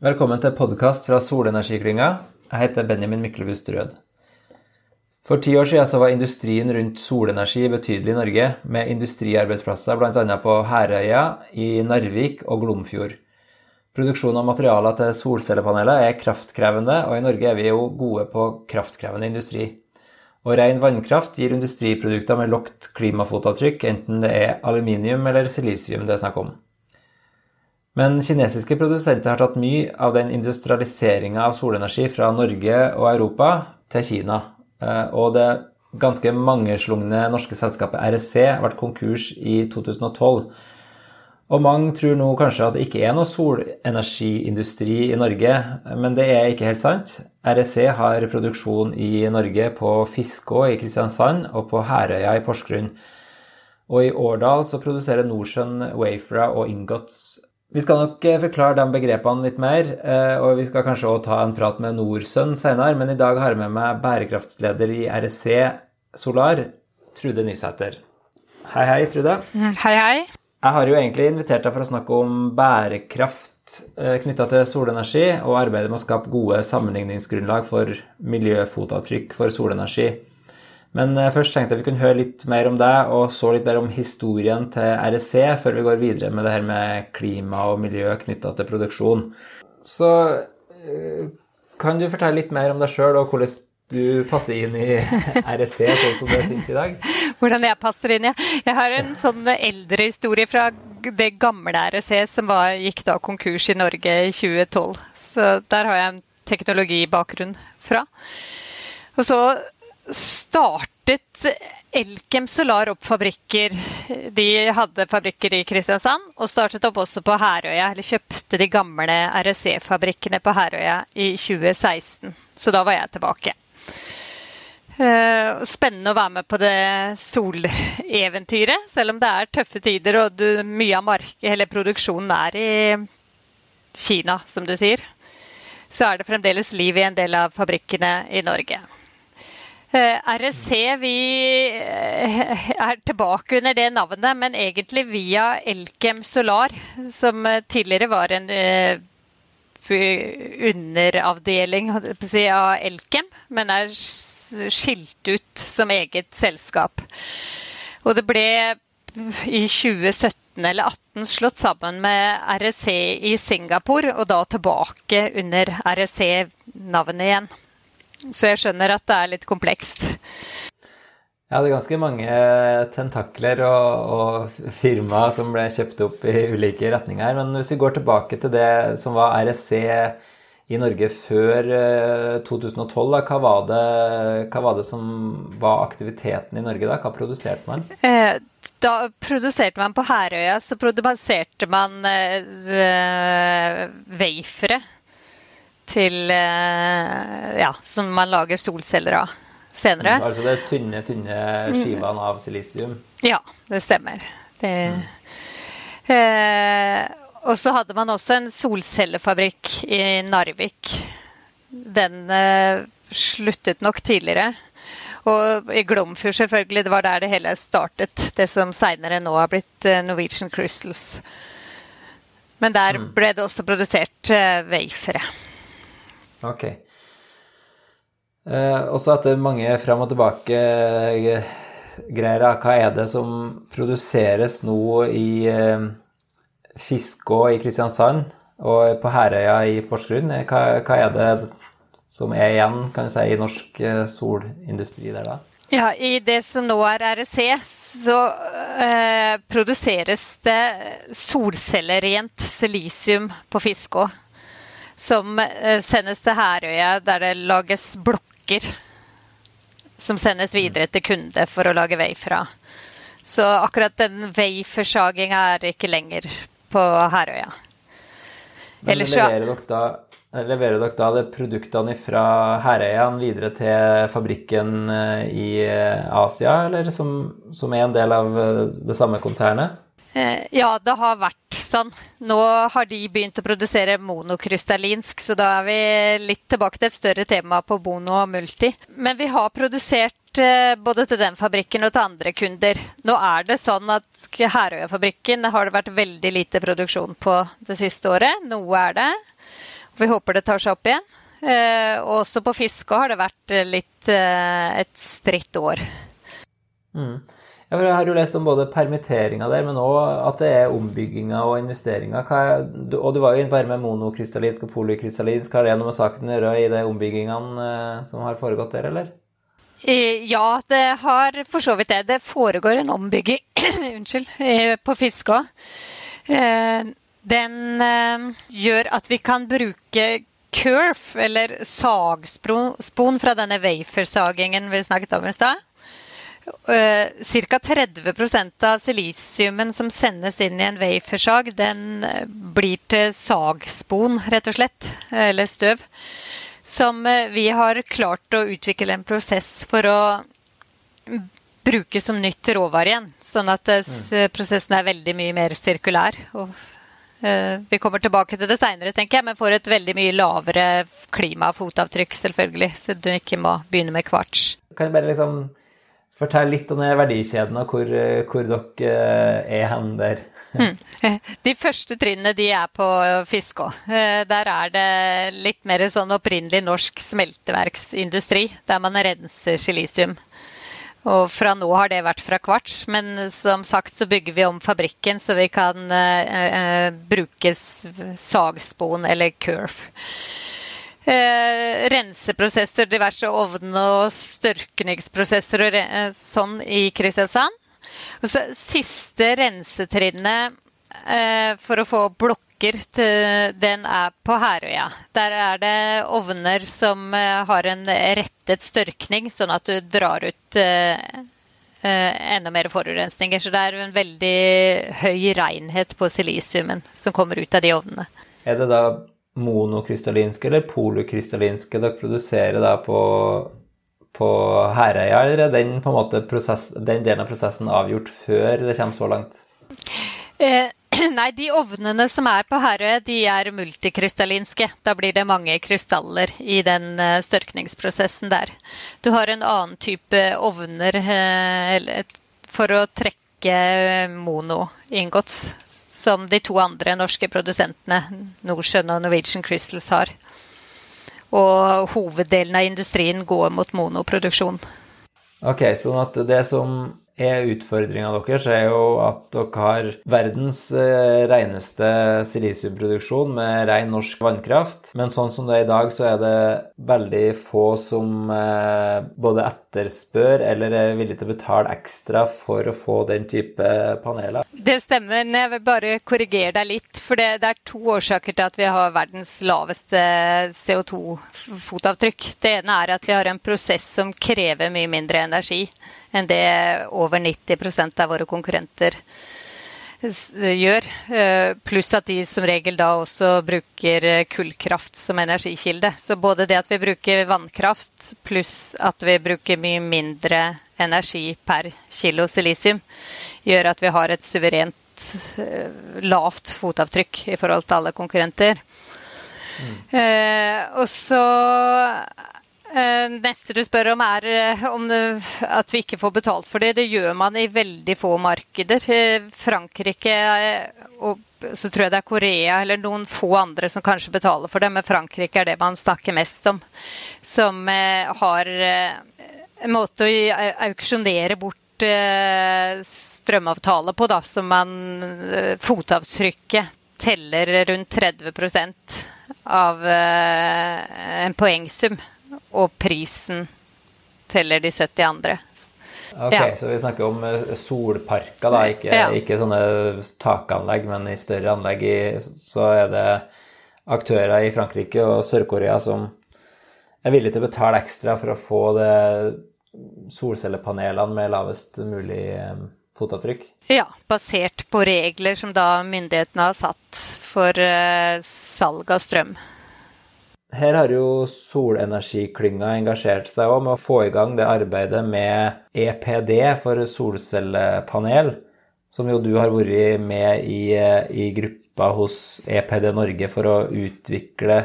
Velkommen til podkast fra Solenergiklynga. Jeg heter Benjamin Myklebust Rød. For ti år siden var industrien rundt solenergi betydelig i Norge, med industriarbeidsplasser bl.a. på Herøya, i Narvik og Glomfjord. Produksjon av materialer til solcellepaneler er kraftkrevende, og i Norge er vi jo gode på kraftkrevende industri. Og ren vannkraft gir industriprodukter med lågt klimafotavtrykk, enten det er aluminium eller silisium det er snakk om. Men kinesiske produsenter har tatt mye av den industrialiseringa av solenergi fra Norge og Europa til Kina. Eh, og det ganske mangeslungne norske selskapet REC ble konkurs i 2012. Og mange tror nå kanskje at det ikke er noe solenergiindustri i Norge, men det er ikke helt sant. REC har produksjon i Norge på Fiskå i Kristiansand og på Herøya i Porsgrunn. Og i Årdal så produserer Norsun wafere og ingots vi skal nok eh, forklare de begrepene litt mer, eh, og vi skal kanskje også ta en prat med Norsønn senere, men i dag har jeg med meg bærekraftsleder i REC Solar, Trude Nysæter. Hei, hei, Trude. Mm, hei, hei. Jeg har jo egentlig invitert deg for å snakke om bærekraft eh, knytta til solenergi, og arbeidet med å skape gode sammenligningsgrunnlag for miljøfotavtrykk for solenergi. Men eh, først tenkte jeg vi kunne høre litt mer om deg, og så litt mer om historien til REC, før vi går videre med det her med klima og miljø knytta til produksjon. Så eh, kan du fortelle litt mer om deg sjøl, og hvordan du passer inn i REC sånn som det finnes i dag? Hvordan jeg passer inn, ja. Jeg har en sånn eldre historie fra det gamle REC som var, gikk da konkurs i Norge i 2012. Så der har jeg en teknologibakgrunn fra. Og så startet Elkem Solar opp fabrikker. De hadde fabrikker i Kristiansand, og startet opp også på Herøya. Eller kjøpte de gamle REC-fabrikkene på Herøya i 2016. Så da var jeg tilbake. Eh, spennende å være med på det soleventyret, selv om det er tøffe tider og mye av mark produksjonen er i Kina, som du sier. Så er det fremdeles liv i en del av fabrikkene i Norge. Eh, REC vi eh, er tilbake under det navnet, men egentlig via Elkem Solar, som eh, tidligere var en underavdeling av Elkem, men er skilt ut som eget selskap. Og det ble i 2017 eller 2018 slått sammen med REC i Singapore, og da tilbake under REC-navnet igjen. Så jeg skjønner at det er litt komplekst. Ja, det er ganske mange tentakler og, og firmaer som ble kjøpt opp i ulike retninger. Men hvis vi går tilbake til det som var RSC i Norge før 2012, eh, da, hva, var det, hva var det som var aktiviteten i Norge da? Hva produserte man? Eh, da produserte man på Herøya, så produserte man eh, wafere til eh, Ja, som man lager solceller av senere. Mm, altså det tynne, tynne skivene av silisium? Ja, det stemmer. Det, mm. eh, og så hadde man også en solcellefabrikk i Narvik. Den eh, sluttet nok tidligere. Og i Glomfjord, selvfølgelig. Det var der det hele startet. Det som seinere nå har blitt eh, Norwegian Crystals. Men der mm. ble det også produsert eh, wafere. Ok. Eh, også etter mange fram og tilbake-greier, eh, hva er det som produseres nå i eh, Fiskå i Kristiansand og på Herøya i Porsgrunn? Hva, hva, er det som er igjen kan du si, i norsk solindustri der, da? Ja, I det som nå er REC, så produseres det solcellerent silisium på Fiskå som eh, sendes til Herøya, der det lages blokker som sendes videre til kunde for å lage vei fra. Så akkurat den wafersaginga er ikke lenger på Herøya. Men leverer dere, da, leverer dere da de produktene fra Herøya videre til fabrikken eh, i eh, Asia, eller som, som er en del av det samme konsernet? Eh, ja, det har vært sånn. Nå har de begynt å produsere monokrystallinsk, så da er vi litt tilbake til et større tema på Bono og Multi. Men vi har produsert eh, både til den fabrikken og til andre kunder. Nå er det sånn at Herøya-fabrikken har det vært veldig lite produksjon på det siste året. Noe er det. Vi håper det tar seg opp igjen. Eh, og også på fiske har det vært litt et stritt år. Mm. Jeg har jo lest om både permitteringa der, men òg at det er ombygginger og investeringer. Er, og du var jo inne på det med monokrystallinsk og polykrystallinsk. Har det noe med saken å gjøre i de ombyggingene som har foregått der, eller? Ja, det har for så vidt det. Det foregår en ombygging unnskyld, på Fiskå. Den gjør at vi kan bruke curve, eller sagspon fra denne wafersagingen vi snakket om i stad Ca. 30% av silisiumen som sendes inn i en wafersag, den eh, blir til sagspon, rett og slett, eller støv. Som eh, vi har klart å utvikle en prosess for å bruke som nytt råvare igjen. Sånn at eh, mm. prosessen er veldig mye mer sirkulær. Og vi kommer tilbake til det seinere, tenker jeg, men får et veldig mye lavere klimafotavtrykk, selvfølgelig. Så du ikke må begynne med kvarts. Kan jeg bare liksom Fortell litt om verdikjeden og hvor, hvor dere eh, er hen der. Hmm. De første trinnene de er på Fiskå. Eh, der er det litt mer sånn opprinnelig norsk smelteverksindustri, der man renser silisium. Og fra nå har det vært fra kvarts, men som sagt så bygger vi om fabrikken så vi kan eh, eh bruke sagspon eller curve eh, renseprosesser, diverse ovn- og størkningsprosesser og eh, sånn i Kristiansand. Og så siste rensetrinnet eh, for å få blokker til den er på Herøya. Der er det ovner som eh, har en rettet størkning, sånn at du drar ut eh, eh, enda mer forurensninger. Så det er en veldig høy renhet på silisiumen som kommer ut av de ovnene. Er det da monokrystallinske eller polokrystallinske dere produserer da på, på Herøya, eller er den, på en måte prosess, den delen av prosessen avgjort før det kommer så langt? Eh, nei, de ovnene som er på Herøya, de er multikrystallinske. Da blir det mange krystaller i den uh, størkningsprosessen der. Du har en annen type ovner eh, for å trekke monoingots, som de to andre norske produsentene, Nordsjøen og Norwegian Crystals, har. Og hoveddelen av industrien går mot monoproduksjon. Ok, sånn at det som utfordringa deres, er jo at dere har verdens reineste reneste silisiumproduksjon med ren norsk vannkraft. Men sånn som det er i dag, så er det veldig få som eh, både etterspør eller er villig til å betale ekstra for å få den type paneler. Det stemmer. Jeg vil bare korrigere deg litt. For det, det er to årsaker til at vi har verdens laveste CO2-fotavtrykk. Det ene er at vi har en prosess som krever mye mindre energi enn det over 90% av våre konkurrenter gjør. Eh, pluss at de som regel da også bruker eh, kullkraft som energikilde. Så både det at vi bruker vannkraft, pluss at vi bruker mye mindre energi per kilo silisium, gjør at vi har et suverent eh, lavt fotavtrykk i forhold til alle konkurrenter. Mm. Eh, og så neste du spør om, er eh, om at vi ikke får betalt for det. Det gjør man i veldig få markeder. Eh, Frankrike og så tror jeg det er Korea eller noen få andre som kanskje betaler for det, men Frankrike er det man snakker mest om. Som har en måte å auksjonere bort strømavtale på, da, som man Fotavtrykket teller rundt 30% av en poengsum og prisen teller de 70 andre. Ok, ja. Så vi snakker om eh, solparker, da, ikke, ja. ikke sånne takanlegg, men i større anlegg. I, så er det aktører i Frankrike og Sør-Korea som er villige til å betale ekstra for å få det solcellepanelene med lavest mulig eh, fotavtrykk? Ja, basert på regler som da myndighetene har satt for uh, salg av strøm. Her har jo solenergiklynga engasjert seg òg med å få i gang det arbeidet med EPD for solcellepanel, som jo du har vært med i, i gruppa hos EPD Norge for å utvikle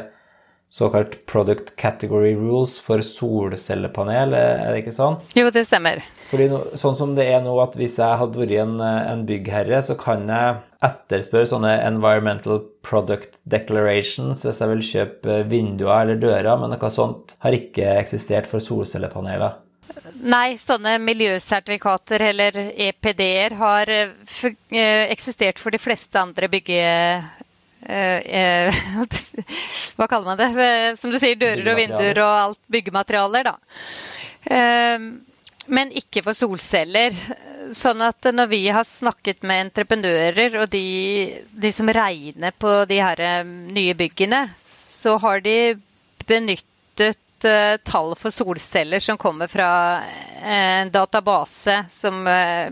såkalt product category rules for solcellepanel, er det ikke sånn? Jo, det stemmer. Fordi no, Sånn som det er nå, at hvis jeg hadde vært en, en byggherre, så kan jeg etterspørre sånne environmental product declarations hvis jeg vil kjøpe vinduer eller dører, men noe sånt har ikke eksistert for solcellepaneler. Nei, sånne miljøsertifikater eller EPD-er har eh, eksistert for de fleste andre bygge Eh, eh, hva kaller man det? Eh, som du sier, dører og vinduer og alt byggematerialer, da. Men ikke for solceller. Sånn at når vi har snakket med entreprenører og de, de som regner på de her nye byggene, så har de benyttet tall for solceller som kommer fra en database som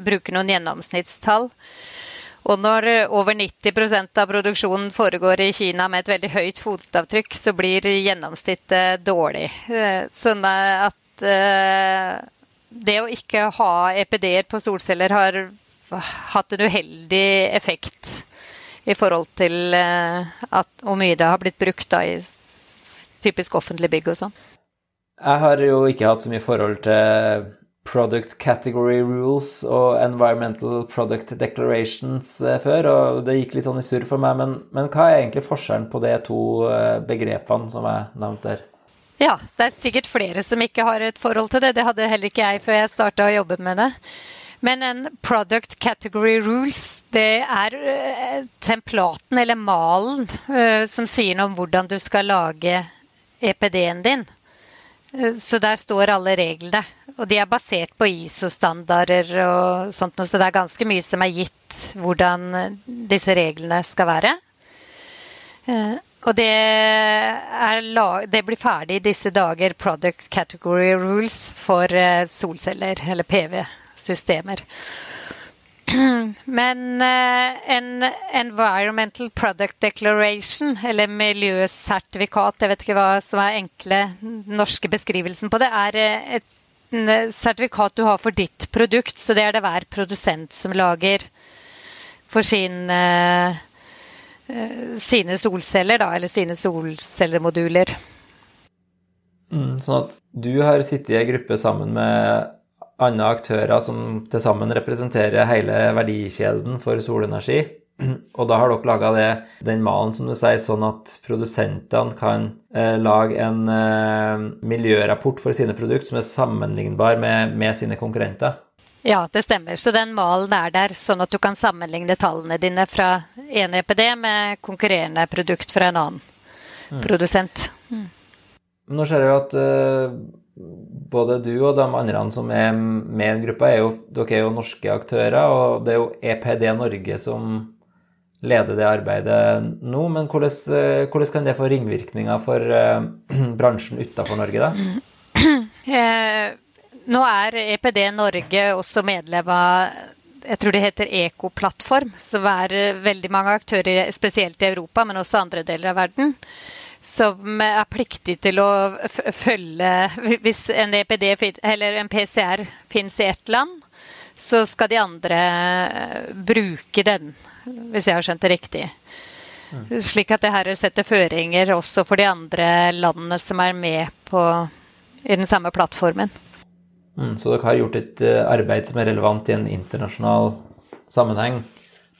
bruker noen gjennomsnittstall. Og når eh, over 90% av produksjonen foregår i Kina med et veldig høyt fotavtrykk, så blir gjennomsnittet dårlig. Eh, sånn at eh, det å ikke ha EPD-er på solceller har hatt en uheldig effekt i forhold til hvor mye det har blitt brukt da, i typisk offentlige bygg og sånn. Jeg har jo ikke hatt så mye forhold til product category rules og environmental product declarations eh, før, og det gikk litt sånn i surr for meg. Men, men, hva er egentlig forskjellen på de to eh, begrepene som jeg nevnte der? Ja, det er sikkert flere som ikke har et forhold til det. Det hadde heller ikke jeg før jeg starta å jobbe med det. Men en product category rules, det er uh, templaten eller malen som sier noe om hvordan du skal lage EPD-en din. Uh, så der står alle reglene. Og de er basert på ISO-standarder og sånt så det er ganske mye som er gitt hvordan disse reglene skal være. Eh, og det, det blir ferdig i disse dager Product Category Rules for eh, solceller, eller PV-systemer. Men eh, en Environmental Product Declaration, eller miljøsertifikat, jeg vet ikke hva som er enkle norske beskrivelsen på det, er et Eh, sertifikat du har for ditt produkt, så det er det hver produsent som lager for sin, eh, eh, sine solceller, da, eller sine solcellemoduler. Mm, sånn at du har sittet i ei gruppe sammen med andre aktører som til sammen representerer hele verdikjeden for solenergi. Og da har dere laga den malen som du sier, sånn at produsentene kan eh, lage en eh, miljørapport for sine produkter som er sammenlignbar med, med, sine konkurrenter. Ja, det stemmer. Så den malen er der, sånn at du kan sammenligne tallene dine fra en EPD med konkurrerende produkt fra en annen mm. produsent. Mm. Nå ser jeg jo at uh, både du og de andre som er med i en gruppe, er jo, dere er jo norske aktører, og det er jo EPD Norge som leder det arbeidet nå. Men hvordan, eh, hvordan kan det få ringvirkninger for uh, bransjen utenfor Norge, da? Eh, nå er EPD Norge også medlem av jeg tror det heter Ekoplattform, som er veldig mange aktører, spesielt i Europa, men også andre deler av verden, som er pliktig til å følge Hvis en EPD eller en PCR finnes i ett land, så skal de andre bruke den hvis jeg har skjønt det riktig. Slik at det her setter føringer også for de andre landene som er med på, i den samme plattformen. Mm, så dere har gjort et eh, arbeid som er relevant i en internasjonal sammenheng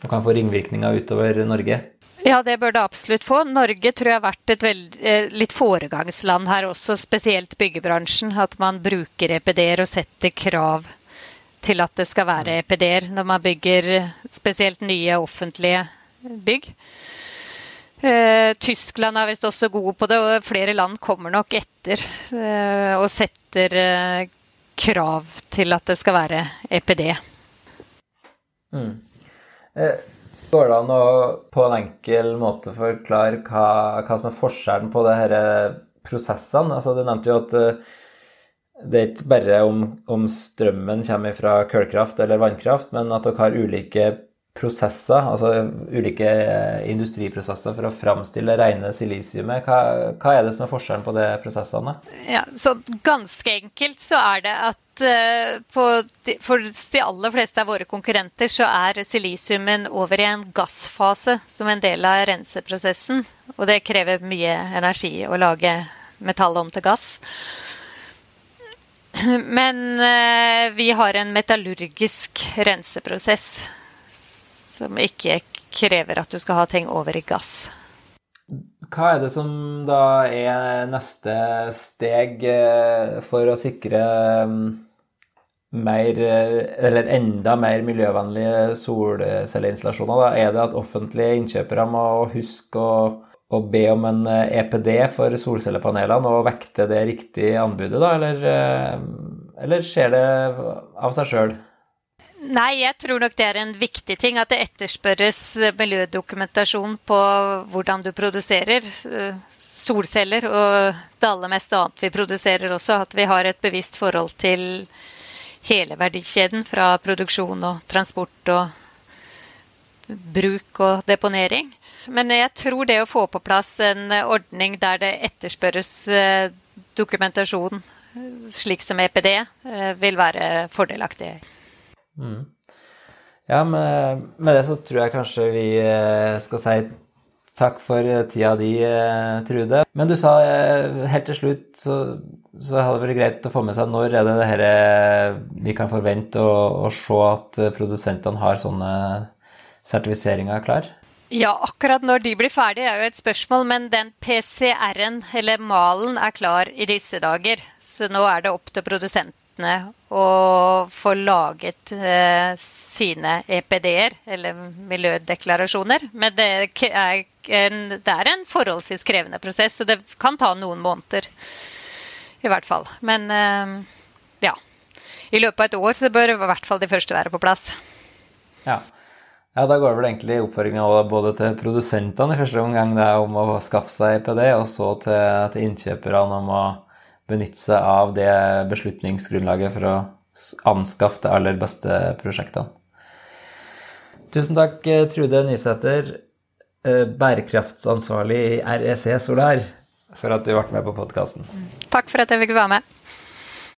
og kan få ringvirkninger utover Norge? Ja, det bør det absolutt få. Norge tror jeg har vært et veld, eh, litt foregangsland her også, spesielt byggebransjen. At man bruker EPD-er og setter krav til at det skal være EPD-er når man bygger spesielt nye offentlige bygg. Eh, Tyskland er visst også gode på det, og flere land kommer nok etter eh, og setter eh, krav til at det skal være EPD. Mm. Eh, går det an å på en enkel måte forklare hva, hva som er forskjellen på disse prosessene? Altså, du nevnte jo at eh, det er ikke bare om, om strømmen kommer fra kullkraft eller vannkraft, men at dere har ulike prosesser, altså ulike industriprosesser for å framstille rene silisiumet. Hva, hva, er det som er forskjellen på de prosessene? Ja, så Ganske enkelt så er det at at de, for de aller fleste av våre konkurrenter så er silisiumen over i en gassfase som en del av renseprosessen. Og det krever mye energi å lage metallet om til gass. Men vi har en metallurgisk renseprosess som ikke krever at du skal ha ting over i gass. Hva er det som da er neste steg eh, for å sikre mm, mer, eller enda mer miljøvennlige solcelleinstallasjoner? Da? Er det at offentlige innkjøpere må huske å, å be om en EPD eh, e for solcellepanelene og vekte det riktige anbudet, da? Eller, eh, eller skjer det av seg sjøl? Nei, jeg tror nok det er en viktig ting at det etterspørres miljødokumentasjon på hvordan du produserer eh, solceller, og det aller meste annet vi produserer også. At vi har et bevisst forhold til hele verdikjeden fra produksjon og transport og bruk og deponering. Men jeg tror det å få på plass en ordning der det etterspørres eh, dokumentasjon, slik som EPD, eh, vil være fordelaktig. Mm. Ja, med, med, det så tror jeg kanskje vi eh, skal si takk for tida di, eh, Trude. Men du sa eh, helt til slutt så, så hadde det vært greit å få med seg når er det det her vi kan forvente å, å se at produsentene har sånne sertifiseringer klar? Ja, akkurat når de blir ferdige er jo et spørsmål, men den PCR-en, eller malen, er klar i disse dager. Så nå er det opp til produsenten bedriftene å få laget eh, sine EPD-er, eller miljødeklarasjoner. Men det er, en, det er, en, forholdsvis krevende prosess, så det kan ta noen måneder. I hvert fall. Men eh, ja. I løpet av et år så bør i hvert fall de første være på plass. Ja. Ja, Da går det vel egentlig oppfordringa både til produsentene i første omgang det er om å skaffe seg EPD, og så til, til innkjøperne om å benytte seg av det beslutningsgrunnlaget for å anskaffe de aller beste prosjektene. Tusen takk, eh, Trude Nysæter, eh, bærekraftsansvarlig i REC Solar, for at du ble med på podkasten. Takk for at jeg fikk være med.